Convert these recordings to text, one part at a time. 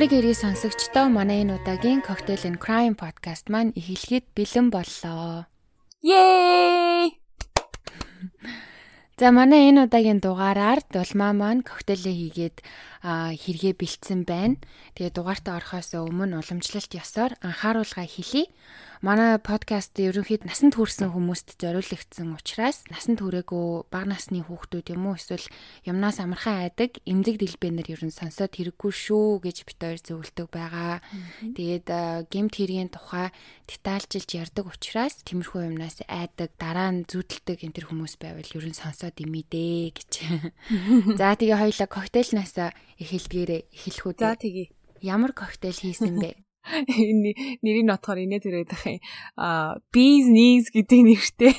Ямрыг ирээ сонсогчдоо манай энэ удаагийн Cocktail and Crime podcast маань эхлэхэд бэлэн боллоо. Yay! За манай энэ удаагийн дугаараар дулмаа маань коктейлээ хийгээд хэрэгэ бэлдсэн байна. Тэгээ дугаартаа орохоос өмнө уламжлалт ёсоор анхааруулга хэлье. Манай подкаст ерөнхийд насанд хүрсэн хүмүүст зориулагдсан учраас насанд хүрээгүй бага насны хүүхдүүд юм уу эсвэл юмнаас амархан айдаг эмзэг дэлбэнэр ер нь сонсоод хэрэггүй шүү гэж бит хоёр зөвлөдөг байгаа. Тэгээд гемт хэргийн тухай детальчилж ярддаг учраас тиймэрхүү юмнаас айдаг дараа нь зүтэлдэг энэ төр хүмүүс байвал ер нь сонсоод имидэ гэж. За тэгээ хоёлаа коктейлнаас эхэлдгээрээ эхэлэх үү. За тэгье. Ямар коктейл хийсэн бэ? Энэ нэрийг нотохоор инээд ирээд ах юм. Аа knees гэдэг нэртэй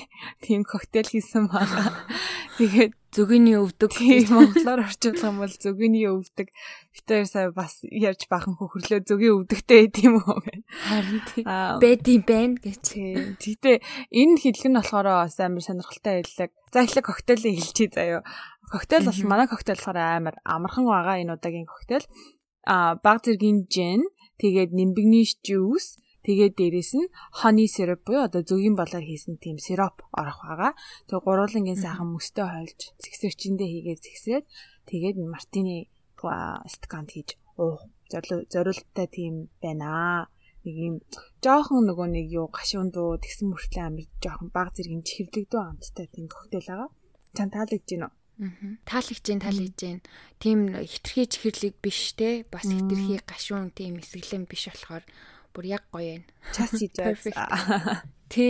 тийм коктейл хийсэн байгаа. Тэгээд зүгэний өвдөг монголоор орчуулах юм бол зүгэний өвдөг. Битээр сая бас ярьж бахан хөхрлөө зүгийн өвдөгтэй тийм үү гэх. Харин тийм. Бэд юм байна гэж. Тэгтээ энэ хэлэг нь болохоор бас амар сонирхолтой хэллэг. За эхлээд коктейлээ хэлчихье заяа. Коктейл бол манай коктейл болохоор амар амархан байгаа энэ удаагийн коктейл. А баг зэргийн жин Тэгээд нимбэгний juice Тэгээд дээрэс нь honey syrup буюу одоо зөгийн болоор хийсэн тийм сироп орох байгаа. Тэгээд гурвуулангийн сайхан мөстэй хойлж зэгсэрчэндээ хийгээд зэгсрээд тэгээд мартини стаканд хийж уух зориулттай тийм байна. Нэг юм жоохон нөгөө нэг юу гашуун дуу тэгсэн мөртлөө амир жоохон баг зэргийн чихэрлэгдүү амттай тийм коктейл байгаа. Чан таалагдж байна уу? Таалагч जैन таалагдж जैन. Тим хитрхи чихэрлэг биш те. Бас хитрхи гашуун тийм эсгэлэн биш болохоор бүр яг гоё юм. Час хийж Тэ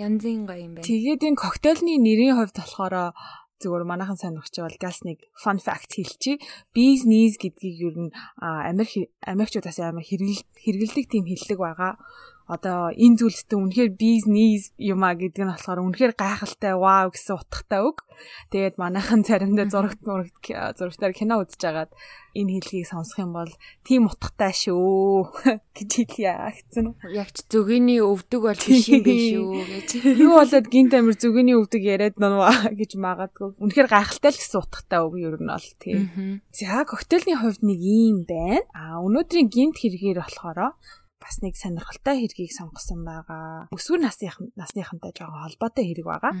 янзын гоё юм байна. Тэгээд энэ коктейлны нэрийн хувьд болохоор зүгээр манайхан сонирхч бол газ нэг fun fact хэлчихье. Bees knees гэдгийг юу н Америк Америкчуудаас амар хэрэгэлдэг тийм хэллэг байгаа одоо энэ зүйлстэй үнэхээр бизнес юм а гэдэг нь болохоор үнэхээр гайхалтай вау гэсэн утгатай үг. Тэгээд манайхан заримдаа зурагт зурагт зурагтаар кино үзэж агаад энэ хэлхийг сонсох юм бол тийм утгатай шүү гэж хэлье гэсэн. Яг ч зөвгөний өвдөг бол биш юм биш үү гэж. Юу болоод гинт амир зөвгөний өвдөг яриад нунваа гэж магадгүй. Үнэхээр гайхалтай л гэсэн утгатай үг ер нь бол тийм. За коктейлний хувьд нэг юм байна. А өнөөдрийн гинт хэрэгээр болохоор бас нэг сонирхолтой хэргийг сонгосон байгаа. Өсвөр насных насныхантай жоохон холбоотой хэрэг байгаа.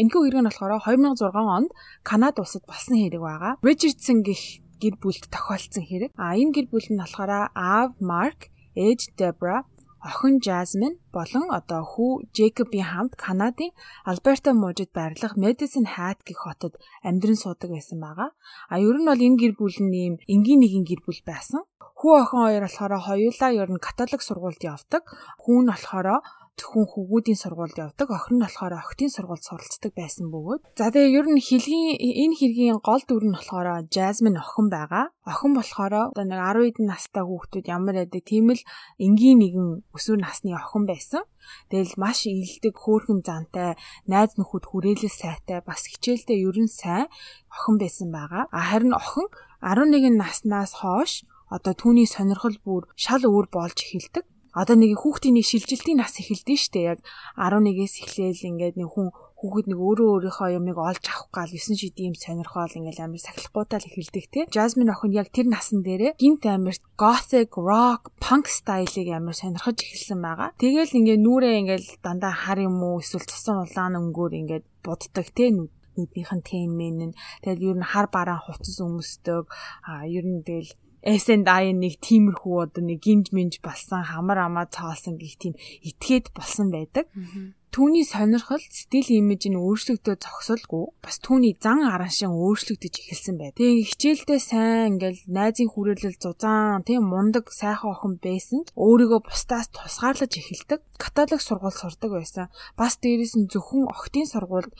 Энэхүү хэрэг нь болохоор 2006 онд Канада улсад болсон хэрэг байгаа. Richardson гэх гэр бүлд тохиолдсон хэрэг. А энэ гэр бүл нь болохоор Av Mark, ээж Debra, охин Jasmine болон одоо хүү Jacob-ийн хамт Канадын Альберта мужид байрлах Medicine Hat гэх хотод амьдран суудаг байсан байгаа. А ер нь бол энэ гэр бүл нь ийм энгийн нэгэн гэр бүл байсан. Хүү охин хоёр болохоор хоёулаа ер нь католик сургуульд явдаг. Хүү нь болохоор зөвхөн хүүгүүдийн сургуульд явдаг. Охин нь болохоор охидын сургуульд суралцдаг байсан бөгөөд. За тэгээ ер нь хэлгийн энэ хэргийн гол дүр нь болохоор Jasmine охин байгаа. Охин болохоор одоо нэг 10 хэдэн настай хүүхдүүд ямар байдаг тийм л энгийн нэгэн өсвөр насны охин байсан. Тэгэл маш илдэг, хөөрхөн зантай, найз нөхөд хүрээлэл сайтай, бас хичээлдээ ерөн сайн охин байсан байгаа. А харин охин 11 наснаас хойш одоо түүний сонирхол бүр шал өөр болж эхэлдэг. Одоо нэг хүүхдийн нэг шилжилтийн нас эхэлдэж штэ яг 11-ээс эхлээл ингээд нэг хүн хүүхэд нэг өөрөө өөрийнхөө юмыг олж авах гал 9 шидийн юм сонирхол ингээл амар сахилахгүйтай л эхэлдэг те. Jasmine охин яг тэр насан дээрээ гинт амар gothic, rock, punk стайлыг амар сонирхож эхэлсэн байгаа. Тэгэл ингээ нүрээ ингээл дандаа хар юм уу эсвэл цусан улаан өнгөөр ингээд буддаг те нүднийх нь темэн нь тэгэл ер нь хар бараа хуцас өмсдөг а ер нь тэгэл S&I нэг тиймэрхүү одоо нэг гинж минж болсон хамар амаа цаалсан гих тийм этгээд болсон байдаг. Түүний сонирхол стил имиж нь өөрчлөгдөж зогсолгүй бас түүний зан араншин өөрчлөгдөж эхэлсэн байд. Тэгээ хичээлдээ сайн ингээл найзын хүрээлэл зузаан тийм мундаг сайхан охин байсан ч өөрийгөө бусдаас тусгаарлаж эхэлдэг. Католик сургууль сурдаг байсан. Бас дээрээс нь зөвхөн охидын сургуульд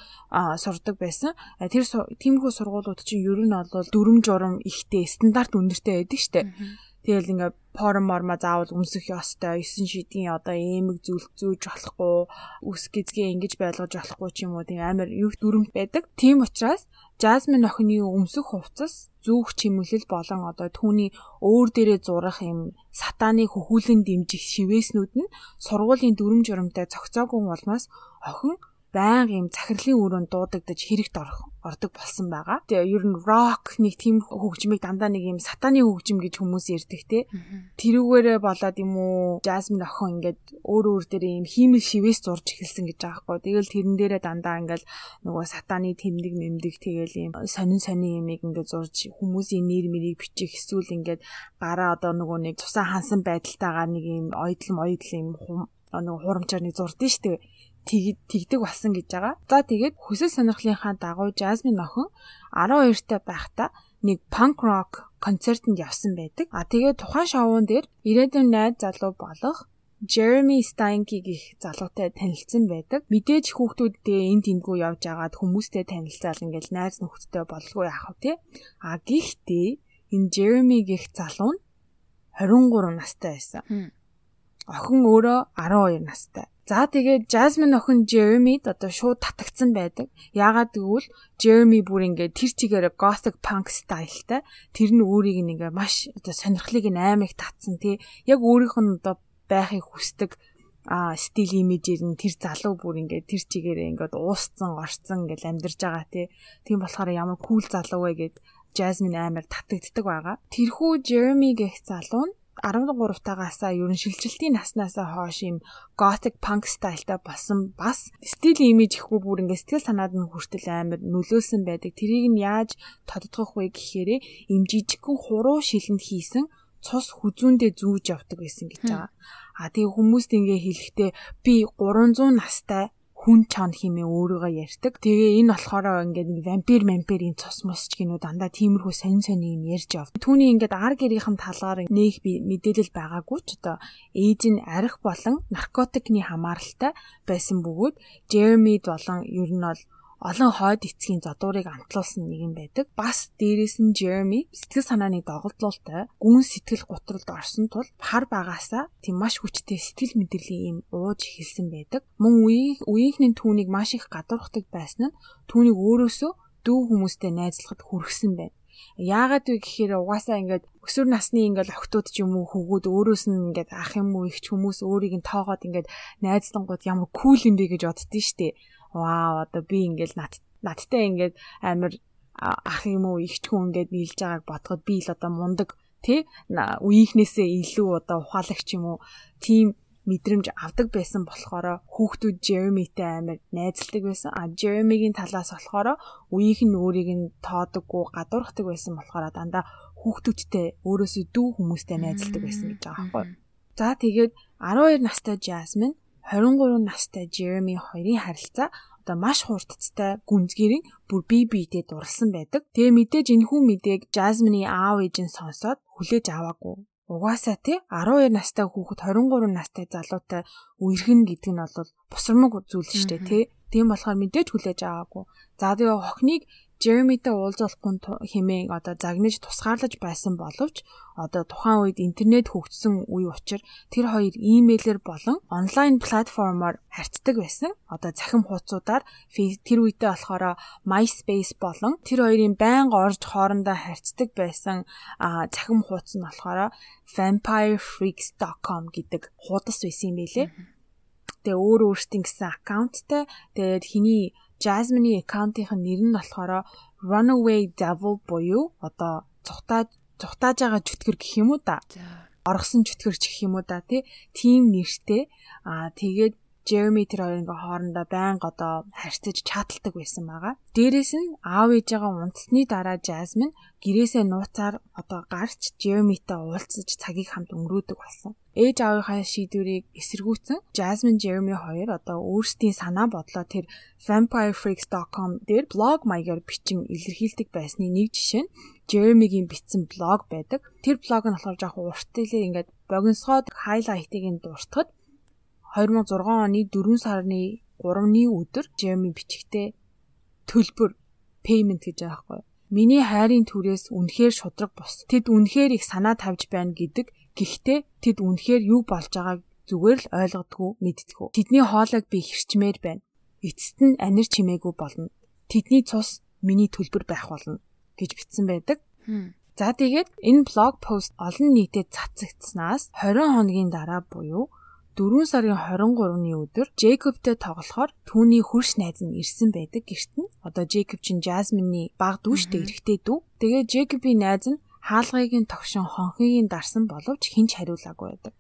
сурдаг байсан. Тэр тиймэрхүү сургуулиуд чинь ер нь бол дүрм журам ихтэй стандарт өндөртэй байдаг штеп. Тэгэл ингээ порн морма заавал өмсөх ёстой. 9 шидийн одоо эмэг зүүж болохгүй, үс гизгээ ингэж байлгаж болохгүй ч юм уу тийм амар юу дүрмт байдаг. Тийм учраас Jasmine охины өмсөх хувцас зүүх чимэглэл болон одоо түүний өөр дээрээ зурах юм сатааны хөхүүлэн дэмжих шивээснүүд нь сургуулийн дүрм журамтай цогцоогүй улмаас охин байнга юм захирлын өрөөнд дуудагдаж хэрэгт орох ордог болсон байгаа. Тэгээ ер нь рок нэг тийм хөгжмийг дандаа нэг юм сатаны хөгжим гэж хүмүүс ярьдаг те. Тэрүүгээрээ болоод юм уу Jasmine охин ингээд өөр өөр дээр юм хиймэл шивээс зурж эхэлсэн гэж байгаа хгүй. Тэгэл тэрэн дээрээ дандаа ингээд нөгөө сатаны тэмдэг мэмдэг тэгэл юм сонин сонин юмыг ингээд зурж хүмүүсийн нэр мэрийг бичих эсвэл ингээд гараа одоо нөгөө нэг цусаа хансан байдалтайгаар нэг юм ойдлом ойдл юм нөгөө хурамчаар нэг зурдсан шүү дээ тэгдэг болсон гэж байгаа. За тэгээд хүсэл сонирхлынхаа дагуу Jasmine охин 12 та байхдаа нэг punk rock концертанд явсан байдаг. А тэгээд тухайн шоуун дээр ирээдүйн найз залуу болох Jeremy Steinke гэх залуутай танилцсан байдаг. Мэдээж хүүхдүүддээ энд тэндгүү явж агаад хүмүүстэй танилцаал ингээл найз нөхдөдтэй боллгүй яах вэ те. А гэхдээ энэ Jeremy гэх залуу нь 23 настай байсан. Охин өөрөө 12 настай. За тэгээд Jasmine охин Jeremy-д одоо шууд татагдсан байдаг. Яагаад гэвэл Jeremy бүр ингээд тэр чигээр gothic punk стайлтай. Тэр нь өөрийг нэг маш одоо сонирхлыг амар их татсан тий. Яг өөрийнх нь одоо байхыг хүсдэг а стил имижээр нь тэр залуу бүр ингээд тэр чигээрээ ингээд уусцсан, орцсон ингээд амьдарч байгаа тий. Тийм болохоор ямар кул залуу вэ гэд Jasmine амар татагддаг байгаа. Тэрхүү Jeremy гэх залуу нь 13 тагасаа ер нь шилжилтийн наснаасаа хойш юм gothic punk стайлтай болсон бас стил имиж ихгүй бүр ингээ сэтгэл санаад нь хүртэл амар нөлөөлсөн байдаг. Тэрийг нь яаж тодтогох вэ гэхээр им жижигхэн хуруу шилэнд хийсэн цус хүзүүндээ зүүж явдаг байсан гэж байгаа. А тэгээ хүмүүст ингээ хэлэхдээ би 300 настай хүн чон химээ өөрийгөө ярьдаг. Тэгээ энэ болохоор ингээд нэг вампир вампирийн цус мос ч гинүү дандаа тиймэрхүү сонин сонин юм ярьж явд. Түүний ингээд ар гэрийнхэн талаар нээх би мэдээлэл байгаагүй ч одоо ээж нь арх болон наркотикны хамааралтай байсан бөгөөд Jeremy болон ер нь бол олон хойд эцгийн задуурыг амтлуулсан нэг юм байдаг. Бас дээрээс нь Jeremy сэтгэл санааны доголдолтой гүн сэтгэл гутралд орсон тул хар багаасаа тийм маш хүчтэй сэтгэл мэдрэлийн юм ууж эхэлсэн байдаг. Мөн үеийн үеийнхний түүнийг маш их гадуурхдаг байсан нь түүнийг өөрөөсөө дүү хүмүүстэй найзлахад хүргэсэн байна. Яагаад вэ гэхээр угаасаа ингээд өсвөр насны ингээд охтууд ч юм уу хөвгүүд өөрөөс нь ингээд ах юм уу их ч хүмүүс өөрийг нь тоогоод ингээд найзлангууд ямар кул юм бэ гэж боддөө штэ вау одоо би ингээл над надтай ингээд амар ах юм уу ихч хүн ингээд нийлж байгааг бодоход би л одоо мундаг тий үеийнхнээсээ илүү одоо ухаалагч юм уу тийм мэдрэмж авдаг байсан болохоор хүүхдүүд Jeremy-тэй амар найзалдаг байсан. А Jeremy-гийн талаас болохоор үеийнх нь өөрийг нь тоодоггүй, гадуурхдаг байсан болохоор дандаа хүүхдүүдтэй өөрөөсөө дүү хүмүүстэй найзалдаг байсан гэж байгаа байхгүй. За тэгээд 12 настай Jasmine 23 настай Jeremy хоёрын харилцаа одоо маш хурдцтай гүнзгийрийн бүр бие биедээ дурлсан байдаг. Тэгээ мэдээж энэхүү мэдээг Jasmine-ийн аав ээж нь сонсоод хүлээж аваагүй. Угаасаа тий 12 настай хүүхэд 23 настай залуутай үерхэн гэдэг нь бол бусрамг зүйл шүү дээ тий. Тийм болохоор мэдээж хүлээж аваагүй. За тэгээ охиныг Jeremy-тэй уулзуулахгүй хэмээн одоо загнаж тусгаарлаж байсан боловч одоо тухайн үед интернет хөгжсөн үе учир тэр хоёр имэйлэр болон онлайн платформоор харьцдаг байсан. Одоо цахим хуудасуудаар тэр үедээ болохоор MySpace болон тэр хоёрын байнга орж хоорондоо харьцдаг байсан цахим хуудас нь болохоор vampirefreaks.com гэдэг хуудас байсан юм байлээ. Тэгээ өөр өөртөө гэсэн аккаунттай тэгээд хиний Jasmine-ийн аккаунтын нэр нь болохоор Runaway Devil буюу одоо цухтааж цухтааж байгаа чөтгөр гэх юм уу да. Оргосон чөтгөр ч гэх юм уу да тий. Тим нэртэй. Аа тэгээд Jeremy тэр хоёр ингээ хоорондоо байнга одоо харьцаж чаталдаг байсан байгаа. Дээрээс нь аав ээжээгээ унтсны дараа Jasmine гэрээсээ нууцаар одоо гарч Jeremy-тэй уулзаж цагийг хамт өнгөрөөдөг болсон. Ээж аавынхаа шийдвэрийг эсэргүүцэн Jasmine Jeremy хоёр одоо өөрсдийн санаа бодлоо тэр vampirefreaks.com дээр блог маягаар бичин илэрхийлдэг байсны нэг жишээ нь Jeremy-гийн бичсэн блог байдаг. Тэр блог нь болохоор жоохон урттэлээ ингээд богиносгоод хайлайтыг нь дуртахад 2006 оны 4 сарны 3-ны өдөр Jeremy бичгтээ төлбөр payment гэж байгаа байхгүй. Миний хайрын түрээс үнэхээр шудраг бос. Тэд үнэхээр их санаа тавьж байна гэдэг. Гэхдээ тэд үнэхээр юу болж байгааг зүгээр л ойлгодгүй мэддэггүй. Тэдний хоолойг би хэрчмээр байна. Эцэст нь анир чимээгүй болно. Тэдний цус миний төлбөр байх болно гэж бичсэн байдаг. За тэгээд энэ блог пост олон нийтэд цацагдсанаас 20 хоногийн дараа буюу 4 сарын 23-ны өдөр Джейкобтэй тоглохоор түүний хөрш найз нь ирсэн байдаг гэрт нь. Одоо Джейкоб чинь Жасмины баг дүүштэй эрэхтэй дүү. Тэгээ Джейкобийн найз нь хаалгыг тогшин хонхигийн дарсан боловч хинч хариулаагүй байдаг.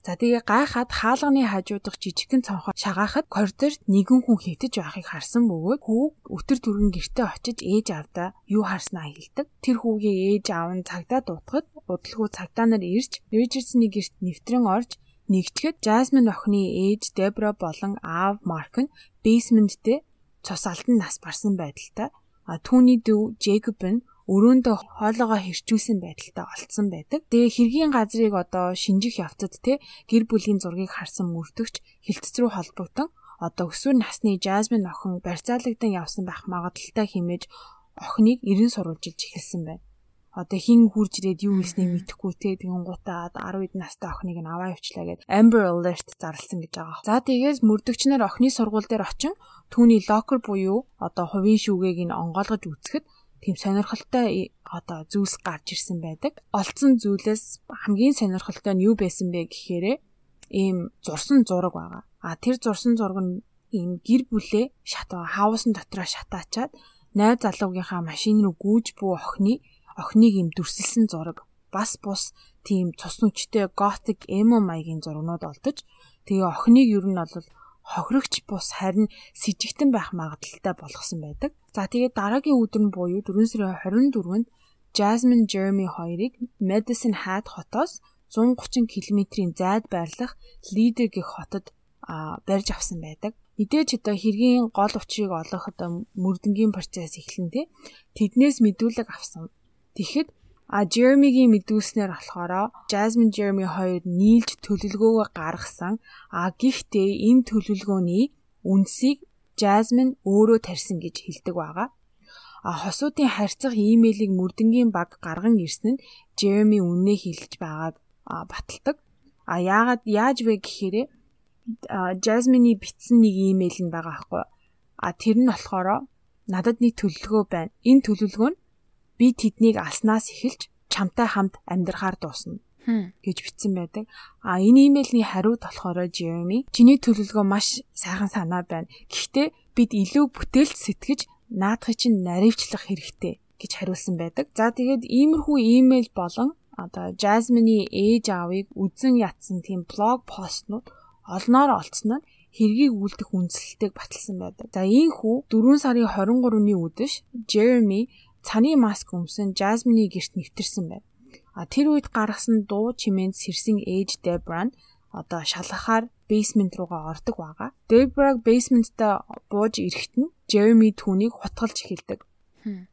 За тэгээ гайхаад хаалганы хажуудах жижигхэн цонхоор шагаахад коридорт нэгэн хүн хитэж байхыг харсан бөгөөд хүү өтөр түргэн гэртээ очиж ээж авдаа юу харснаа хэлдэг. Тэр хүүгийн ээж аав нь цагдаа дуутахад удалгүй цагдаа нар ирж Ричардсны гэрт нэвтрэн орж нэгтгэхэд Жасмин охины ээж Дебра болон аав Марк нь бейсменттэй цус алдан нас барсан байдалтай а түүний дүү Джейкоб нь өрөөндөө хоолоогоо хэрчүүлсэн байдалтай олцсон байдаг. Тэгээ хэргийн газрыг одоо шинжих явцад те гэр бүлийн зургийг харсан мөрдөгч хилцэц рүү холбогдсон одоо өсвөр насны Жасмин охин барьцаалагдсан явсан байх магадaltaй хэмээж охиныг 90 сурвалжилж эхэлсэн байна. Одоо хин хурж ирээд юу хийснийг мэдэхгүй те тэгэн гутаад 10 настай охиныг нь аваа явчлаа гэд Amber Alert зарласан гэж байгаа. За тэгээс мөрдөгчнөр охины сургууль дээр очин түүний локер буюу одоо хувийн шүүгээг нь онгойлгож үзэхэд тийм сонирхолтой одоо зүйлс гарч ирсэн байдаг. Олцсон зүйлээс хамгийн сонирхолтой нь юу байсан бэ гэхээр ийм зурсан зураг байгаа. А тэр зурсан зураг нь ийм гэр бүлээ шат хаусан дотроо шатаачаад найз залуугийнхаа машин руу гүйж буй охины охиныг ийм дүрсэлсэн зураг бас бус тийм цус нүчтэй готик эмо маягийн зургнууд олдож тэгээ охиныг ер нь бол хохирогч бус харин с ิจ гтэн байх магадлалтай болгосон байдаг. За тэгээд дараагийн өдөр нь буюу 4 сарын 24-нд Jasmine Jeremy хоёрыг Medicine Hat хотоос 130 км-ийн зайд байрлах Leader гэх хотод барьж авсан байдаг. Мэдээж одоо хэргийн гол учрыг олох одоо мөрдөнгийн процесс эхлэн тий. Тэднээс мэдүүлэг авсан. Тэгэхэд А Jeremy-гийн мэдүүлснээр болохоор Jasmine Jeremy хоёр нийлж төлөвлөгөөгөө гаргасан. А гэхдээ энэ төлөвлөгөөний үндсийг Jasmine өөрөө тарьсан гэж хэлдэг байгаа. А хосуудын харьцах имэйлийг мөрдөнгийн баг гарган ирсэн нь Jeremy үннээ хэлж байгаад баталдаг. А яагаад яаж вэ гэхээр Jasmine-ий бичсэн нэг имэйл нь байгаа байхгүй. А тэр нь болохоор надад нэг төлөвлөгөө байна. Энэ төлөвлөгөө нь би тэднийг алснаас эхэлж чамтай хамт амьдрахаар дуусна гэж бичсэн байдаг. А энэ имэйлийн хариуд болохоор Jeremy чиний төлөвлөгөө маш сайхан санаа байна. Гэхдээ бид илүү бүтээлч сэтгэж наадахыг чинь наривчлах хэрэгтэй гэж хариулсан байдаг. За тэгээд иймэрхүү имэйл болон одоо Jasmine-ийн ээж аавыг үзэн ятсан тийм блог постнууд олноор олцсон нь хэргийг үлдэх үндсэлтийг баталсан байдаг. За ийм хүү 4 сарын 23-ны үдэш Jeremy цаны маск өмсөн Жасмины герт нэвтэрсэн байна. А тэр үед гаргасан дуу чимээнд сэрсэн ээж Дебра нь одоо шалгахаар бейсмент руугаа ордог байгаа. Дебраг бейсменттэй бууж ирэхэд нь Jeremy түүнийг хутгалж эхэлдэг.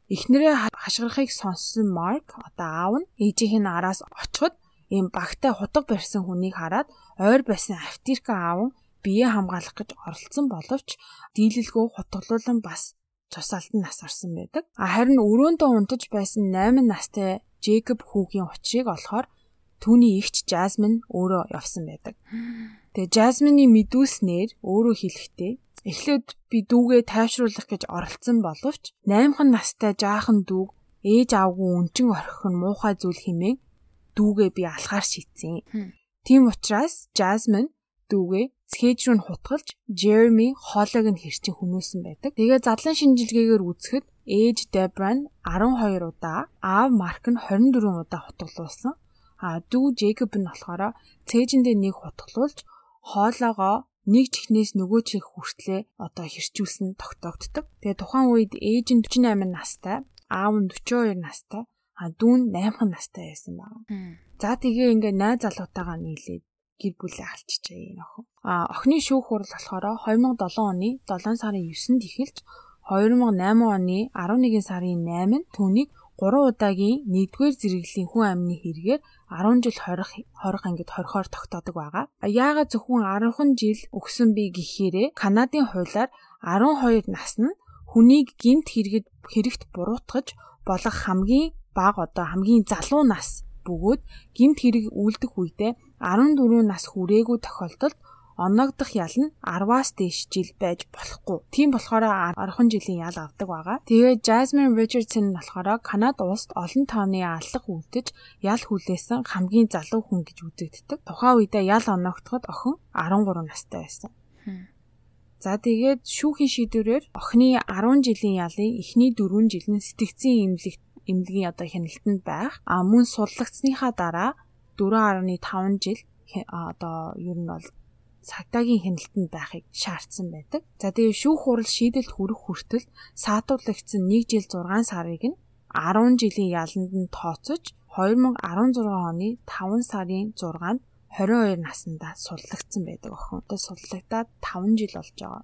Эхнэрээ хашгирахыг сонссон Марк одоо аав нь ээжийнх нь араас очиход ийм багтай хутга барьсан хүнийг хараад ойр байсан автирка аав нь бие хамгаалах гэж оролцсон боловч дийлэлгөө хутгалуулан бас цусаалтан нас орсон байдаг. А харин өрөөндөө унтаж байсан 8 настай Джейкоб хүүгийн учрыг олохоор түүний эгч Жасмин өөрөө явсан байдаг. Тэгээ Жасмины мэдүүлснээр өөрөө хэлэхдээ эхлээд би дүүгээ тайвшруулах гэж оролцсон боловч 8хан настай жаахан дүүг ээж аавгүй өнчин орхих нь муухай зүйл хэмээн дүүгээ би алхаар шийдсэн. Тийм учраас Жасмин дүүгээ цээж рүү нь хутгалж Jeremy хоолойг нь хэрчин хүмүүсэн байдаг. Тэгээ задлан шинжилгээгээр үзэхэд ээж Debra нь 12 удаа, аав Mark нь 24 удаа хутгалуулсан. А дүү Jacob нь болохоор цээжиндээ нэг хутгалуулж хоолоогоо нэг чихнээс нөгөө чих хүртлээ одоо хэрчүүлсэн тогтоогддог. Тэгээ тухайн үед ээж нь 48 настай, аав нь 42 настай, а дүү нь 8 настай байсан байна. За тэгээ ингээ найз залуутайгаа нийлээд гэр бүлээ алччихжээ энэ охин. А охины шүүх хурал болохоор 2007 оны 7 сарын 9-нд эхэлж 2008 оны 11 сарын 8-нд түүнийг 3 удаагийн 1-р зэрэглэлийн хүн амны хэрэгээр 10 жил хорих хорих ангид хорихоор тогтоодог байгаа. Яагаад зөвхөн 10 жил өгсөн бэ гэхээрээ Канадын хуулиар 12 нас нь хүнийг гинт хэрэгэд хэрэгт буруутгаж болох хамгийн бага одоо хамгийн залуу нас бөгөөд гимт хэрэг үлдэх үедээ 14 нас хүрээгүй тохиолдолд оногдох ял нь 10-аас дээш жил байж болохгүй. Тийм болохоор 10 жилийн ял авдаг байгаа. Тэгээ Jasmine Richardson нь болохоор Канада улсад олон тооны аллах үлдэж ял хүлээсэн хамгийн залуу хүн гэж үзэгддэг. Тухайн үедээ ял оногдоход охин 13 настай байсан. За тэгээд шүүхийн шийдвэрээр охины 10 жилийн ялын эхний 4 жил нь сэтгцийн эмнэлэгт эмнэлгийн одоо хяналтанд байх. А мөн судлагдсныхаа дараа 4.5 жил одоо ер нь бол цагдаагийн хяналтанд байхыг шаардсан байдаг. За тэгээ шүүх хурал шийдэлд хүрэх хүртэл саатуулагдсан 1 жил 6 сарыг нь 10 жилийн яланд нь тооцож 2016 оны 5 сарын 6-нд 22 наснда судлагдсан байдаг охин. Одоо судлагдаад 5 жил болж байгаа.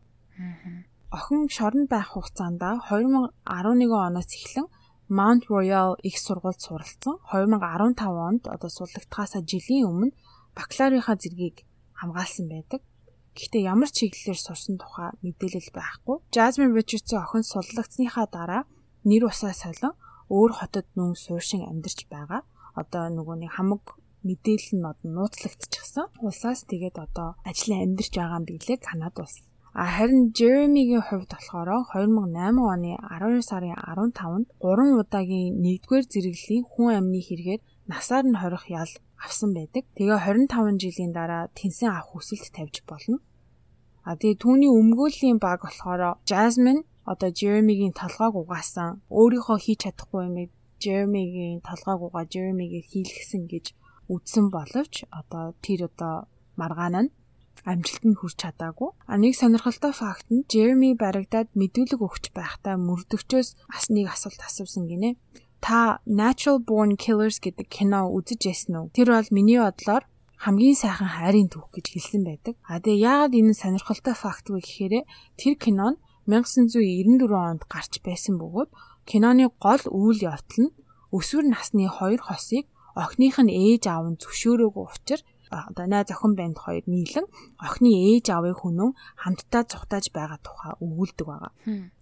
Охин шоронд байх хугацаанд 2011 оноос эхлэн Mount Royal их сургуульд суралцсан. 2015 онд одоо судлагдахаас жилийн өмнө бакалаврынхаа зэргийг хамгаалсан байдаг. Гэхдээ ямар чиглэлээр сурсан тухай мэдээлэл байхгүй. Jasmine Richardson охин суллагдсныхаа дараа нэр усаа солон өөр хотод нүн сууршин амьдарч байгаа. Одоо нөгөө нэг хамаг мэдээлэл нь одоо нууцлагдчихсан. Улсаас тэгээд одоо ажлын амьдарч байгаа юм билээ Канада улс. А харин Jeremy-гийн хувьд болохоор 2008 оны 12 сарын 15-нд 3 удаагийн 1-р зэрэглэлийн хүн амны хэрэгээр насаар нь хорих ял авсан байдаг. Тэгээ 25 жилийн дараа тэнсэн авах хүсэлт тавьж болно. А тэгээ түүний өмгөөллийн баг болохоор Jasmine одоо Jeremy-гийн толгойг угаасан өөрийнхөө хийж чадахгүй юм Jeremy-гийн толгойг угаа Jeremy-гээ хийлгсэн гэж үздсэн боловч одоо тэр одоо маргаан нь амжилтанд хүрч чадаагүй. А нэг сонирхолтой факт нь Jeremy барагдаад мэдүүлэг өгч байхдаа мөрдөгчөөс бас нэг асуулт асуусан гинэ та Natural Born Killers гэдэг кино үзэж байсан уу? Тэр бол миний бодлоор хамгийн сайхан хайрын түүх гэж хэлсэн байдаг. А тэгээ яагаад энэ сонирхолтой факт вэ гэхээр тэр кино нь 1994 онд гарч байсан бөгөөд киноны гол үйл явдал нь өсвөр насны хоёр хосыг охиных нь ээж аав нь зөвшөөрөөгүй учраас одоо найз охин банд хоёр нийлэн охины ээж аавыг хүнэн хамтдаа цухтааж байгаа тухай өгүүлдэг байгаа.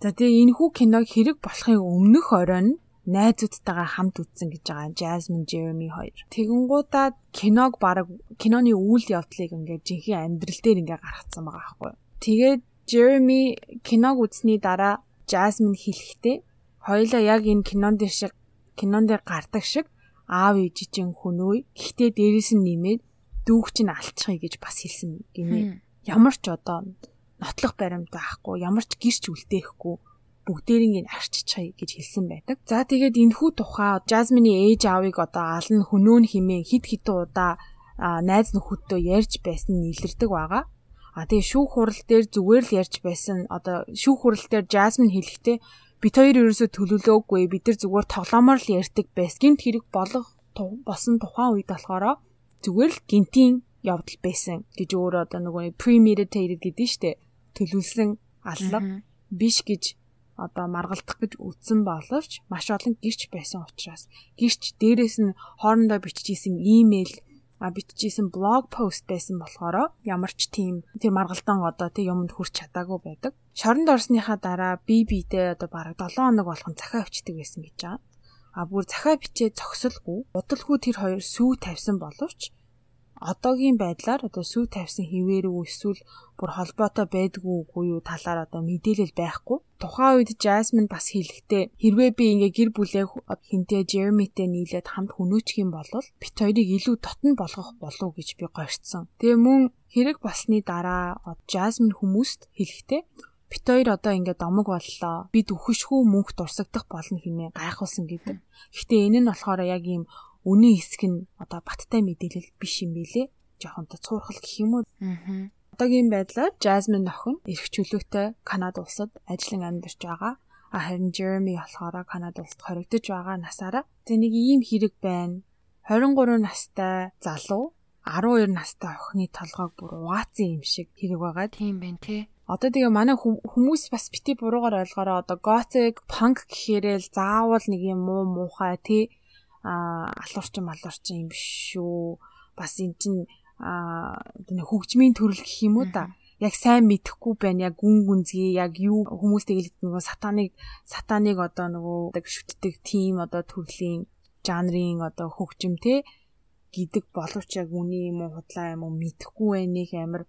За тэгээ энэ хүү киног хэрэг болохын өмнөх оройн найзуудтайгаа хамт үзсэн гэж байгаа Jasmine Jeremy хоёр. Тэгэнгуудаа киног баг киноны үйл явдлыг ингээд жинхэнэ амьдрал дээр ингээд гаргацсан байгаа байхгүй. Тэгээд Jeremy киног үзсний дараа Jasmine хэлэхдээ хоёулаа яг энэ кинон дээр шиг кинон дээр гардаг шиг аав ээжийн хүнөө гэхдээ дээрэс нь нэмээд дүүгч нь алчхыг гэж бас хэлсэн гинэ. Ямар ч одоо нотлох баримт байхгүй, ямар ч гэрч үлдээхгүй бүгдээрийг арччихъя гэж хэлсэн байдаг. За тэгээд энэхүү тухай Jasmine-ийн ээж аавыг одоо ална хөнөөн химээ хид хитэн удаа найз нөхөдтэй ярьж байсан нь илэрдэг байгаа. А тэгээ шүүх хурал дээр зүгээр л ярьж байсан одоо шүүх хурал дээр Jasmine хэлэхдээ бид хоёр ерөөсөө төлөвлөөгүй бид нар зүгээр тоглоомоор л ярьдаг байс. Гинт хэрэг болох болсон тухайн үед болохоор зүгээр л гинтийн явдал байсан гэж өөрөө одоо нөгөө premeditated гэдэг нь штэ төлөвлөсөн аллах биш гэж одоо маргалдах гэж үтсэн боловч маш олон гэрч байсан учраас гэрч дээрээс нь хоорондоо биччихсэн имэйл а биччихсэн блог пост байсан болохоор ямар ч тийм тэр маргалдаан одоо тэг юмд хүрч чадаагүй байдаг. Шоронд орсныхаа дараа би бидээ одоо бараг 7 хоног болгон захаа өвчдөг байсан гэж байгаа. А бүр захаа бичээ зогсолгүй удалгүй тэр хоёр сүү тавьсан боловч одоогийн байдлаар одоо сүү тавьсан хിവэрүү эсвэл бүр холбоотой байдгүй үгүй юу талаар одоо мэдээлэл байхгүй. Тухайн үед Jasmine бас хэлэхдээ хэрвээ би ингээ гэр бүлээ хинтээ Jeremy-тэй нийлээд хамт хөнөөчих юм бол бит хоёрыг илүү дотн болгох болов гэж би гойрцсон. Тэгээ мөн хэрэг болсны дараа Jasmine хүмүүст хэлэхдээ бит хоёр одоо ингээд домог боллоо. Бид үхэшгүй мөнх дурсагдах болно хэмээн гайхуулсан гэдэг. Гэхдээ энэ нь болохоор яг ийм үнийн хэсэг нь одоо баттай мэдээлэл биш юм билэ. Жохон цуурхал гэх юм уу. Аа. Одоогийн байдлаар Jasmine охин эрх чөлөөтэй Канада улсад ажиллан амьдарч байгаа. А харин Jeremy болохоор Канада улсад хоригдож байгаа насаараа тэ нэг ийм хэрэг байна. 23 настай залуу 12 настай охины толгойг бүр угаацсан юм шиг хэрэг байгаа. Тийм байна тий. Одоо тэгээ манай хүмүүс бас бити буруугаар ойлгоороо одоо gothic punk гэхээрэл заавал нэг юм муу муухай тий а алуурчин малуурчин юм биш шүү. Бас эн чин а хөгжмийн төрөл гэх юм уу та. Яг сайн мэдэхгүй байна. Яг гүн гүнзгий яг юу хүмүүс тэгэл нөгөө сатаныг сатаныг одоо нөгөө шүтдэг тим одоо төрлийн жанрын одоо хөгжим те гэдэг боловч яг үний юм уу худлаа юм уу мэдэхгүй байх амар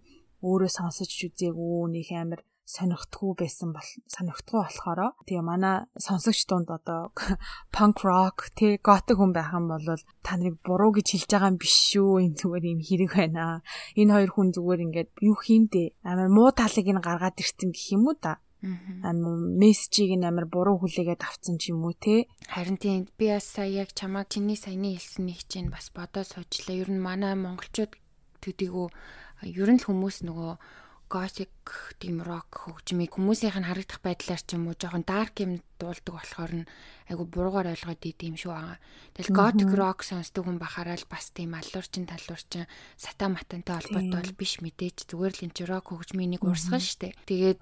өөрөө сонсож үзээгүй нэг амар сонирхдаггүй байсан бол сонирхдаггүй болохоор тэгээ манай сонсогч дунд одоо punk rock тэг готик хүн байх юм бол та нарыг буруу гэж хэлж байгаа юм биш шүү энэ зүгээр юм хэрэг байна. Энэ хоёр хүн зүгээр ингээд юу хиймдээ амар муу талыг нь гаргаад ирсэн гэх юм уу та. Амар мессежийг нь амар буруу хүлээгээд авцсан ч юм уу те. Харин тийм би бас сая яг чамаа чиний саяны хэлснийг чинь бас бодоод суучлаа. Ер нь манай монголчууд төдийгөө ер нь л хүмүүс нөгөө готик тийм рок хөгжмийг хүмүүсийнх нь харагдах байдлаар ч юм уу жоохон дарк юм дуулдаг болохоор нь айгу буруугаар ойлгоод идэм шүү. Байгаа. Тэгэл готик рок сонсдог хүн бахаараа л бас тийм алуурчин талуурчин сата матантай холбоотой бол биш мэдээж зүгээр л энэ чи рок хөгжмийн нэг урсгал штэ. Тэгээд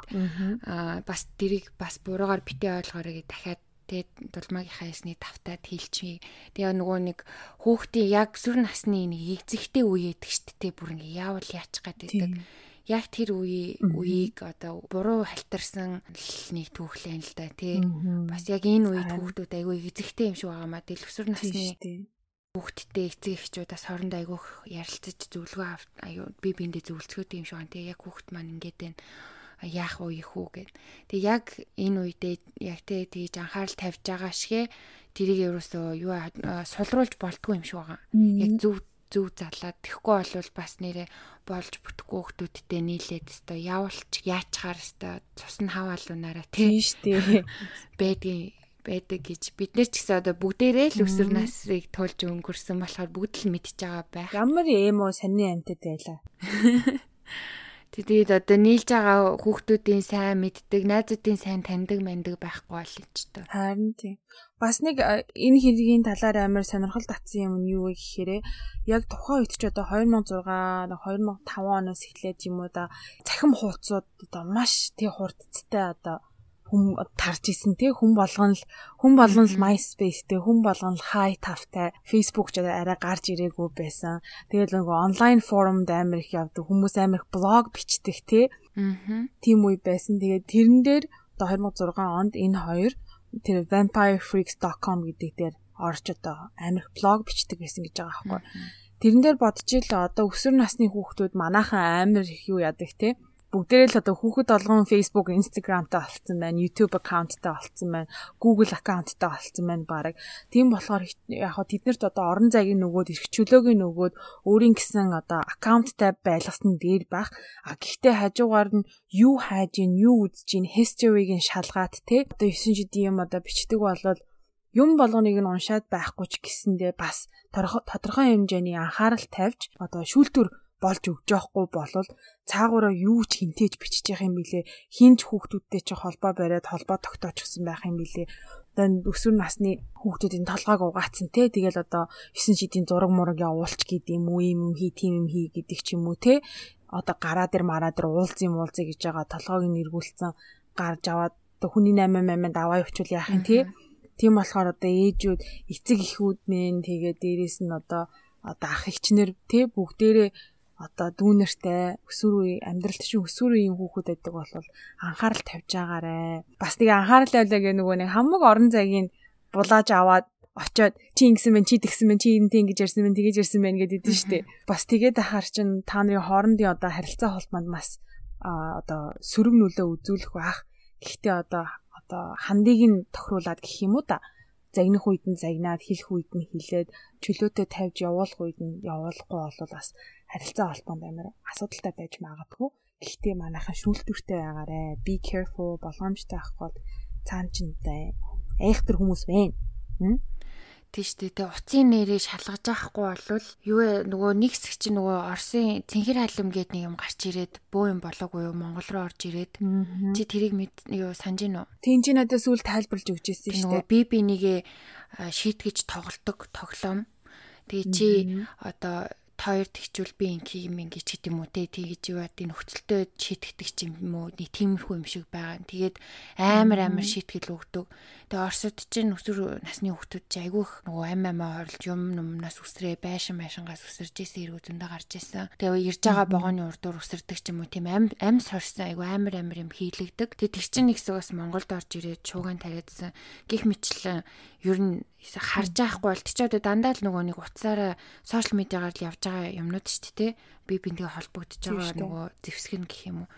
бас тэрийг бас буруугаар битээ ойлгоорой гэж дахиад тэгээд дулмаагийнхаа ясны тавтаад хэлчихье. Тэгээ нөгөө нэг хүүхдийн яг сүр насны нэг эзэгтэй үе гэдэг штэ тэ бүр ингээ яавал яачих гэдэг яг тэр үе үеийг одоо буруу халтарсан нэг түүхлэн л да тий. Бас яг энэ үед хүүхдүүд айгүй эзэгтэй юм шиг байгаамаа тэл өсвөр насны хүүхдтэй эцэг эхчүүдээс хоорондоо айгүйх ярилцаж зөвлөгөө аюу би биэндээ зөвлөцгөөд юм шиг байна. Тий. Яг хүүхд маань ингээд байна яах уу их үү гэд. Тэг яг энэ үедээ яг тэ тийж анхаарал тавьж байгаа шигэ тэрийг ерөөсөө юу сулруулж болтгүй юм шиг байгаа. Яг зөв зөв залаад тэгэхгүй болвол бас нэрэ болж бүтэхгүй хүмүүстэй нийлээд өстой явуулч яачаар өстой цус нь хаваалуунаараа тийм штэ байдгийн байдаг гэж бид нэр ч гэсэн одоо бүгдээрээ л өсвөр насыг тулж өнгөрсөн болохоор бүгд л мэдчихэж байгаа байх. Ямар эмо саний амтад байлаа. Тэгээд одоо нийлж байгаа хүүхдүүдийн сайн мэддэг, найзуудын сайн таньдаг мандаг байхгүй бол ч тоо. Харин тийм. Бас нэг энэ хэргийн талаар амар сонирхол татсан юм нь юу вэ гэхээр яг тухайн үед ч одоо 2006 2005 оноос эхлээд юм уу да цахим хуудсууд одоо маш тий хурдцтай одоо хүм тарж исэн тий хүн болгон л хүн болгон л MySpace тий хүн болгон л хай тавтай Facebook ч арай гарч ирээгүй байсан. Тэгэл нөгөө онлайн форумд амар их явдаг хүмүүс амар их блог бичдэг тий. Аа. Тийм үе байсан. Тэгээд тэрэн дээр одоо 2006 онд энэ хоёр тэр vampirefreaks.com гэдэг дээр орж одоо амар их блог бичдэг байсан гэж байгаа байхгүй. Тэрэн дээр бодчихъя л одоо өсвөр насны хүүхдүүд манайхан амар их юу яадаг тий бүгдээрээ л одоо хүүхэд олгон Facebook, Instagramтай болцсон байна, YouTube аккаунттай болцсон байна, Google аккаунттай болцсон байна баг. Тийм болохоор яг хоо тэднэрт одоо орон зайг нөгөөд эрхчлөөг нөгөөд өөрийн гэсэн одоо аккаунттай байлгасан дээр байх. А гэхдээ хажуугаар нь юу хайж ийн, юу үзэж ийн, history-г нь шалгаад те одоо 9 жилийн юм одоо бичдэг болол юм болгоныг нь уншаад байхгүй ч гэсэндээ бас тодорхой хэмжээний анхаарал тавьж одоо шүүлтүр болж өгч яахгүй болвол цаагаараа юу ч хинтээж бичиж явах юм билэ хинч хүүхдүүдтэй чи холбоо бариад холбоо тогтоочихсан байх юм билэ одоо өсвөр насны хүүхдүүдийн толгойг угаацсан те. Тэгэл одоо 9 шидийн зураг мураг явуулч гэдэг юм уу юм хий тийм юм хий гэдэг ч юм уу те. Одоо гараа дээр мараа дээр уулзын муулзыг гэж байгаа толгойг нь эргүүлсэн. Гарч аваад одоо хүний 8 8-нд аваа явуучвал яах юм те. Тийм болохоор одоо ээжүүд эцэг эхүүд мэн тэгээ дээрэс нь одоо одоо ах эгчнэр те бүгдээрээ одоо дүүнертэй өсвөр үе амьдралт чинь өсвөр үеийн хүүхэд байдаг бол анхаарал тавьж байгаарэ. Бас тэгээ анхаарал тавилаа гэх нөгөө нэг хамаг орон зайгийн булааж аваад очоод чи ингэсэн байна чи тэгсэн байна чи энэ гэж ярьсан байна тэгэж ярьсан байна гэдэг дээ дээ. Бас тэгээд ахаар чин та нарын хоорондын одоо харилцаа холбоонд бас а одоо сөрөг нөлөө үзүүлэх байх. Гэхдээ одоо одоо хандыг нь тохируулад гэх юм уу та загнах үед нь загнаад хэлэх үед нь хэлээд чөлөөтэй тавьж явуулах үед нь явуулахгүй бол бас харилцаа холбоонд амар асуудалтай байж магадгүй. Гэхдээ манайхан шүүлтүртэй байгаарэ. Be careful болгоомжтой авахгүй цаан чинтэй айхтар хүмүүс байна. тийш дээ тэ уцын нэрээ шалгаж авахгүй болвол юу нөгөө нэг хэсэг чинь нөгөө Оросын цэнхэр халим гээд нэг юм гарч ирээд бөө юм болоогүй юу? Монгол руу орж ирээд. Чи тэрийг мэд юу санаж гинөө Тин чи надад сүүл тайлбарлаж өгч ирсэн шүү дээ. би би нэгэ шийтгэж тоглодог тоглоом. Тэгээ чи одоо хоёр тэгчүүл би инки юм ингэж гэдэг юм уу те тэгэж юу гэдэг нөхцөлтөө шийтгэдэг ч юм уу нэг тиймэрхүү юм шиг байгаа. Тэгээд амар амар шийтгэл өгдөг. Тэгээ Оросд чинь өсвөр насны хүүхдүүд чи айгүйх нөгөө ам амаа хорлж юм юмнаас үсрээ байшин байшингаас үсэрж исэн эргүү зөндөө гарч исэн. Тэгээ ирж байгаа богоны урдуур үсэрдэг ч юм уу тийм ам ам сорсон айгүй амар амар юм хийлэгдэг. Тэгээ тэг чин нэгс бас Монголд орж ирээд шуугаан тариадсан. Гих мэтлэн ер нь харж байхгүй бол тийч одоо дандаа л нөгөө нэг утсаараа сошиал медиагаар л явж байгаа юмнууд шүү дээ. Би бинтэй холбогдож байгаа нөгөө зэвсгэн гэх юм уу.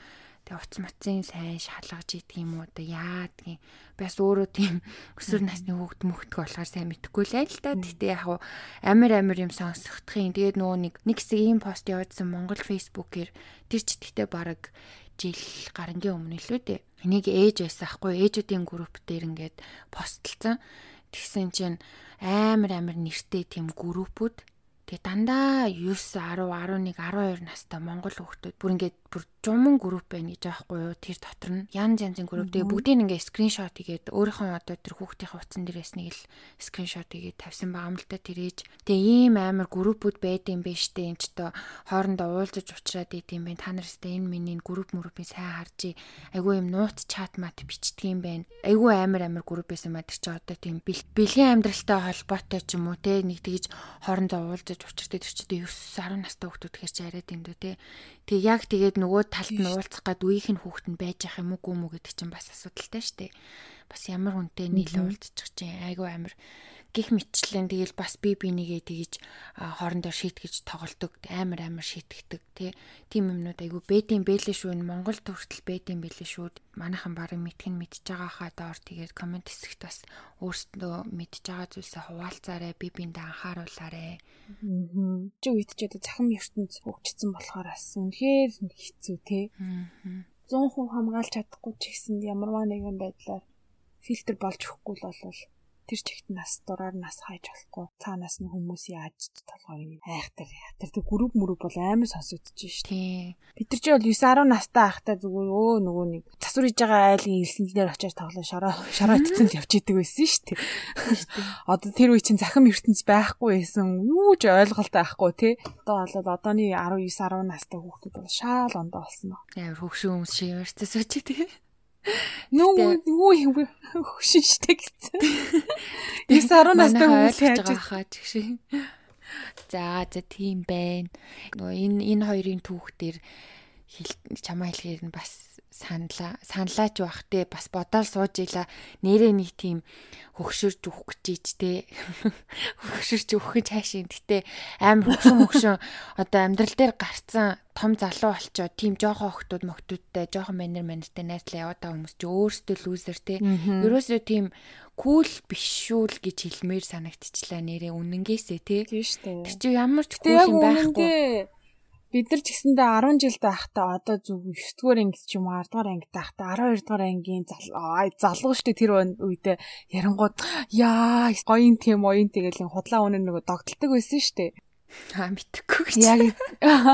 Тэгээ утас матсын сайн шалгаж идэх юм уу одоо яадгийн бас өөрөө тийм өсвөр насны хүүхд мөхтг болохоор сайн мэдэхгүй л л да. Гэтэ яг амир амир юм сонсохдохын тэгээд нөгөө нэг нэг хэсэг ийм пост явуулсан Монгол фэйсбүүкээр тэр ч гэхдээ баг жил гарангийн өмнө илүү дээ. Энийг ээж байсан ахгүй ээжүүдийн групп дээр ингээд постлцсан. Тэгсэн чинь амар амар нэртэй тийм группүүд тэгээ дандаа 9 10 11 12 настай монгол хүүхдүүд бүр ингээд бүр жуман групп байна гэж аахгүй юу? Тэр дотор нь янз янзын групп. Тэгээ бүгдийг ингээ скриншот хийгээд өөрийнхөө одоо тэр хүүхдийн утсан дээр ясныг л скриншот хийгээд тавьсан байгаа юм л да тэр ээж. Тэгээ ийм амар группүүд байдсан бэ штэ. Энэ ч одоо хоорондоо уулзаж уулзраад идэм байх та нараас энэ миний групп мөрөпийн сайн харж айгүй юм нууц чат мат бичдэг юм байна. Айгүй амар амар групп байсан маа тэр чи одоо тийм бэлгийн амьдралтай холбоотой ч юм уу те. Нэг тэгж хоорондоо уулзаж уулзраад тэр чи 9 10 настай хүүхдүүд хэрч арайд юм дөө те тэг яг тэгээд нөгөө талд нь уулзах гад үеийнх нь хүүхэд нь байж ах юм уу гүм үү гэдэг чинь бас асуудалтай шүү дээ. Бас ямар хүнтэй нийлээ уулзчих чинь айгүй амир гих мэтчлэн тэгэл бас би бинийгээ тэгж хоорондоо шийтгэж тоглолдог амар амар шийтгэдэг тий. Тийм юмнууд айгүй бэдийн бэлээ шүү Монгол төртөл бэдийн бэлээ шүү. Манайхан барыг мэдхэн мэдж байгаа хаа доор тэгээд комент хэсэгт бас өөрсдөө мэдж байгаа зүйлсээ хуваалцаарай би биндээ анхааруулаарай. Чи үед ч одоо захим ертөнц хөгжсөн болохоор бас үнэхээр хэцүү тий. 100% хамгаалж чадахгүй ч гэсэн ямарваа нэгэн байдлаар фильтр болж өгөхгүй л болвол тэр чигт нас дураар нас хайж болохгүй. Цаанаас нь хүмүүс яаж толгойг айхтар айхтар тэг групп мөрөв бол амар сонсогдож шүү тий. Бид нар ч бол 9 10 настай ахтай зүгээр өө нөгөө нэг засвар хийж байгаа айлын элсэнлэр очиж тоглоо шороо шороо итцэн л явж идэг байсан шүү дээ одоо тэр үе чинь захим ертөнц байхгүй байсан. Юу ч ойлголт байхгүй тий. Одоо бол одооны 19 10 настай хүүхдүүд бол шаал ондоо болсон ба амар хөвшин хүмүүс шиг ярьцсан сууч тий Нүү юу хөшин штэ гэсэн. 9 10 настай хүмүүс хайж байгаа хаа чигш. За за тийм байна. Нөгөө энэ энэ хоёрын түүхтэр чамаа хэлэхээр нь бас саналаа саналаач байх те бас бодоол сууж ила нэрээ нэг тийм хөгшөрж өгөх гэж ийж те. Хөгшөрч өгөх гэж хайшин гэтээ амар хөгшин хөгшин одоо амьдрал дээр гарцсан том залуу болчоо тийм жоохон охтууд мохтуудтай жоохон манер манертай найзлаа яваад байгаа хүмүүс ч өөрсдөө лүүзер те. Ерөөсөө тийм кул биш шүү л гэж хэлмээр санагдчихлаа нэрээ үнэнгээсээ те. Тийм шүү дээ. Тэр чи ямар ч кул юм байхгүй бид нар ч гэсэндээ 10 жил байхдаа одоо зүг 9 дугаар анги ч юм уу 10 дугаар анги байхдаа 12 дугаар ангийн залуу штэ тэр үедээ ярангууд яа гоён тийм оён тэгэл худлаа өнөр нөгөө догдолдог байсан штэ Аа мэдхгүй гэж. Яг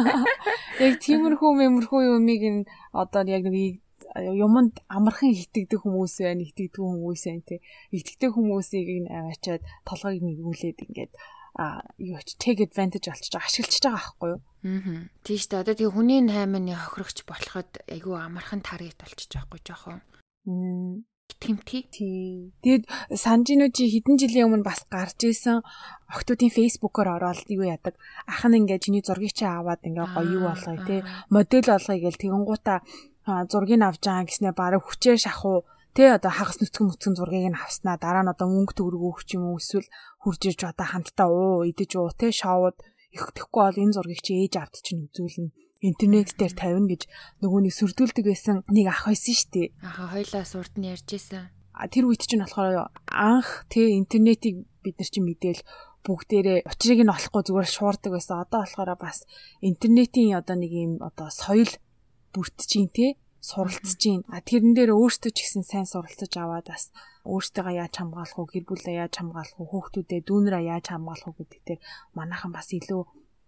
яг тиймэрхүү мэмэрхүү юмыг н одоо яг нэг юмд амархан итгэдэг хүмүүс байна, итгэдэг хүмүүс байна тий. Итгэдэг хүмүүсийг н аваачаад толгойг нэгүүлээд ингээд юу ч take advantage олчиж ашиглаж байгаа байхгүй юу? Аа. Тийм шүү дээ. Одоо тэгээ хүний найманы хохирогч болоход айгүй амархан таргет болчих жоохгүй жоохон. Мм тэмтгий. Тий. Тэгэд санжинуу чи хэдэн жилийн өмнө бас гарч исэн охтуудын фейсбુકээр ороод юу яадаг. Ах нь ингээ чиний зургийг чи аваад ингээ гоё юу болгоё те. Модель болгоё гэл тэгэнгуута зургийг авч байгаа гэснээр бараг хүчээр шахуу Тэ одоо хагас нүцгэн мүцгэн зургийг нь авснаа дараа нь одоо мөнгө төгрөг өгч юм уу эсвэл хурж ирж одоо хамтдаа уу идэж уу тэ шоуд их тэхгүй бол энэ зургийг чи ээж авд чинь үзүүлнэ интернет дээр тавина гэж нөгөөний сүрдүүлдэг байсан нэг ах байсан шүү дээ. Аха хоёлаа сурд нь ярьж исэн. Тэр үед чинь болохоор анх тэ интернетийг бид нар чинь мэдээл бүгдээрээ учрыг нь олохгүй зүгээр шуурдаг байсан. Одоо болохоор бас интернетийн одоо нэг юм одоо соёл бүрдчихин тэ суралцж гин. А тэрэн дээр өөртөө ч ихсэн сайн суралцаж аваад бас өөртөөгөө яаж хамгаалах уу, гэр бүлээ яаж хамгаалах уу, хүүхдүүдээ дүүнрээ яаж хамгаалах уу гэдэг дээр манайхан бас илүү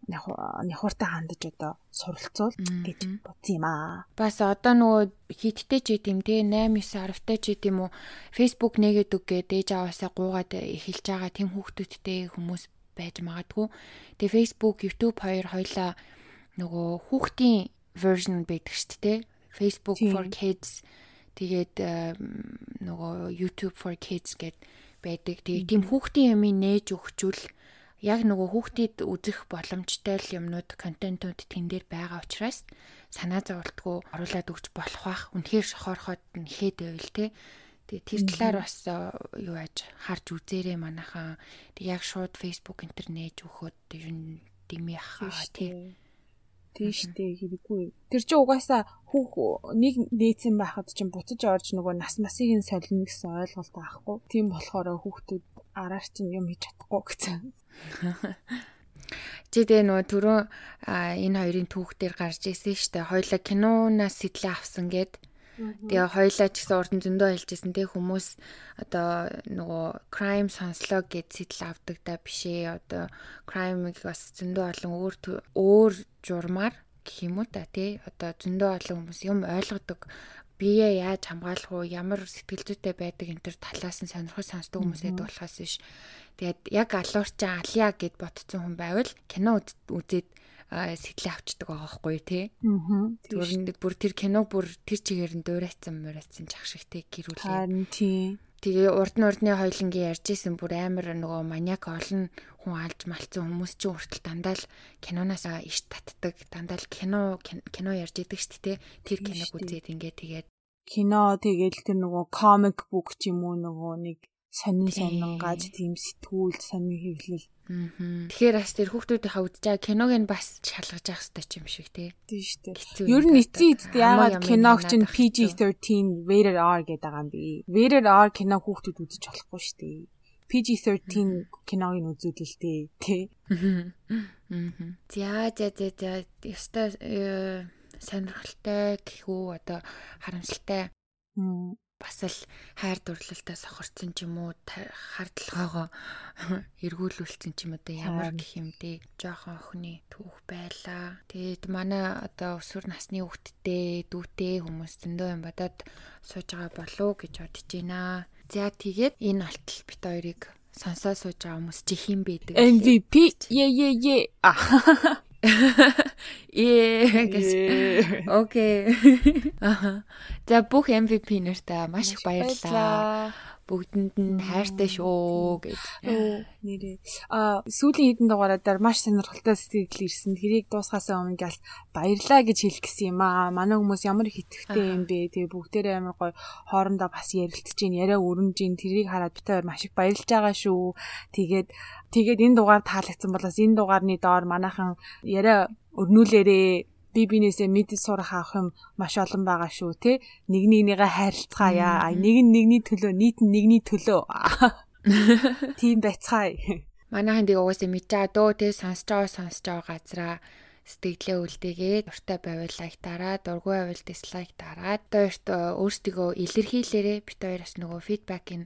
нөхөртэй хандаж одоо суралцуул гэж бодсон юм аа. Бас одоо нөгөө хиттэй ч гэдэм те 8 9 10-тай ч гэдэм үү Facebook нэгэд үгээд ээж аваасаа гуугаад эхэлж байгаа тэм хүүхдүүдтэй хүмүүс байж магадгүй. Тэгээ Facebook, YouTube хоёр хоёлаа нөгөө хүүхдийн version байдаг шүү дээ Facebook for Kids тэгээд нөгөө YouTube for Kids гэд байдаг. Тэгээд тийм хүүхдийн юмыг нээж өгчүүл яг нөгөө хүүхдэд үзэх боломжтой юмнууд контентууд тэн дээр байгаа учраас санаа зовлтгүй оруулаад өгч болох бах. Үнэхээр шохорхоод нэхэд байвал те. Тэгээ тэр талаар бас юу яаж харж үзээрэй манайхаа. Тэг яг шууд Facebook интернет өгөхөд дими хаа тий. Тийштэй хэрэггүй. Тэр чи угаасаа хүүх нэг нээсэн байхад чинь буцаж орж нөгөө нас масыг нь солино гэсэн ойлголт аахгүй. Тийм болохоор хүүхдүүд араар чинь юм хийж чадахгүй гэсэн. Чи тэгээ нөгөө түрүү энэ хоёрын түүхтэр гарч ирсэн шүү дээ. Хоёлаа кинонаас сэтлээ авсан гэд. Тэгээ хоёлаа ч гэсэн урдан зөндөө хэлжсэн тэг хүмүүс одоо нөгөө crime сонслоо гэд сэтэл авдаг да бишээ. Одоо crime-ыг бас зөндөө олон өөр өөр журмаар гэх юм уу та тий. Одоо зөндөө олон хүмүүс юм ойлгодог. Бие яаж хамгаалах уу ямар сэтгэл зүйтэй байдаг энэ төр талаас нь сонирхол сонсдог хүмүүс байдаг болохоос биш. Тэгээд яг алуурчаа алия гэд ботцсон хүн байвал кино үзээд сэтлээ авчдаг байгаа байхгүй тий. Зүгээр бүр тэр киног бүр тэр чигээр нь дуурайцсан муурайцсан чах шигтэй гэрүүлээ. Харин тий. Тэгээ урд нь урдны хоёлынгийн ярьж исэн бүр амар нөгөө маниак олон хүн алж малцсан хүмүүс чинь хүртэл дандаа л киноноос иш татдаг. Дандаа л кино кино ярьж идэг шүү дээ. Тэр киног үзээд ингээ тэгээд кино тэгээд тэр нөгөө комик бук ч юм уу нөгөө нэг сонин сонин гаж тийм сэтгүүл сонин хэвлэл. Аа. Тэгэхээр бас тэр хүүхдүүдийнхаа байгаа киног нь бас шалгаж явах хэрэгтэй юм шиг тий. Тийм шүү дээ. Ер нь эцсийн эцэд яагаад киног чинь PG-13 rated R гэдэг байгаа юм бэ? Rated R кино хүүхдүүд үзэж болохгүй шүү дээ. PG-13 киног нь үзүүлэлтэй тий. Аа. За за за за ёстой э, сонирхолтой гэхүү одоо харамсалтай бас л хайр дурлалтай сохорцсон ч юм уу хардлогоогоо эргүүлүүлсэн ч юм одоо ямар гэх юм дээ жоохон охины түүх байлаа. Тэгээд манай одоо өсвөр насны хүүхдтэй дүүтэй хүмүүс зөндөө юм бодоод сууж байгаа болов гэж бодож байна. За тэгээд энэ алтал бит хоёрыг сонсоо сууж байгаа хүмүүс чи хин байдаг. MVP е е е. Ээ гэж. Окей. Аха. За бүх MVP нэртэй маш их баярлалаа бүгдэнд нь хайртай шүү гэж. Нэрээ. А сүүлийн хэдэн дугаараар маш сонирхолтой сэтгэл ирсэн. Тэрийг дуусгасаа өмнө гал баярлаа гэж хэлэх гэсэн юм аа. Манай хүмүүс ямар их итгэвтэй юм бэ. Тэгээ бүгдээрээ амар гоё хоорондоо бас ярилцж гин, яриа өрнөж гин. Тэрийг хараад бид хоёр маш их баярлж байгаа шүү. Тэгээд тэгээд энэ дугаар таалагдсан болоос энэ дугаарны доор манайхан яриа өрнүүлээрээ би бинээсээ мэдээ сурах авах юм маш олон байгаа шүү те. Нэг нэгнийгээ хайрлцгаая нэг нь нэгний төлөө нийт нь нэгний төлөө. Тийм байцгаая. Манайхан дэг угаасаа байгаа дөө те. Сонсож байгаа сонсож байгаа газраа сэтгэлээ үлдээгээд дуртай байвал лайк дараад дургүй байвал дислайк дараад хоёрт өөрсдөө илэрхийлээрээ бит хоёроос нөгөө фидбакийг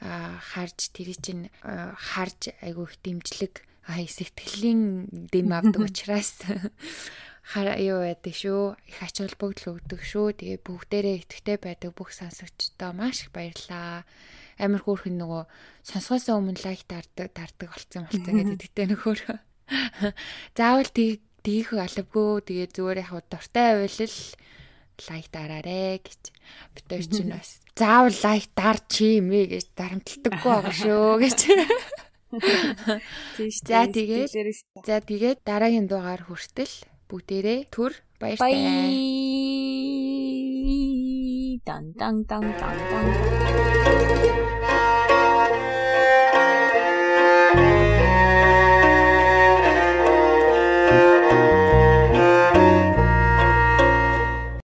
харж тэр чинь харж айгүй их дэмжлэг а сэтгэлийн дэм авдаг учраас хар юу байдаг шүү. Их ач холбогдол өгдөг шүү. Тэгээ бүгдээрээ итгэвтэй байдаг бүх сонсогчдоо маш их баярлаа. Амар хөөрхөн нөгөө сонсгосоо өмнө лайк дардаг дардаг болцсон болцсон гэдэг тэгтээ нөхөр. Заавал тийх алавгүй. Тэгээ зүгээр яг дуртай байвал лайк дараарэ гэж битэр чинь бас заавал лайк дар чи юм ээ гэж дарамтлагдаггүй байгаа шүү гэж. За тэгээд за тэгээд дараагийн дугаар хүртэл бүгдээрээ түр баяртай. Дан дан дан дан дан.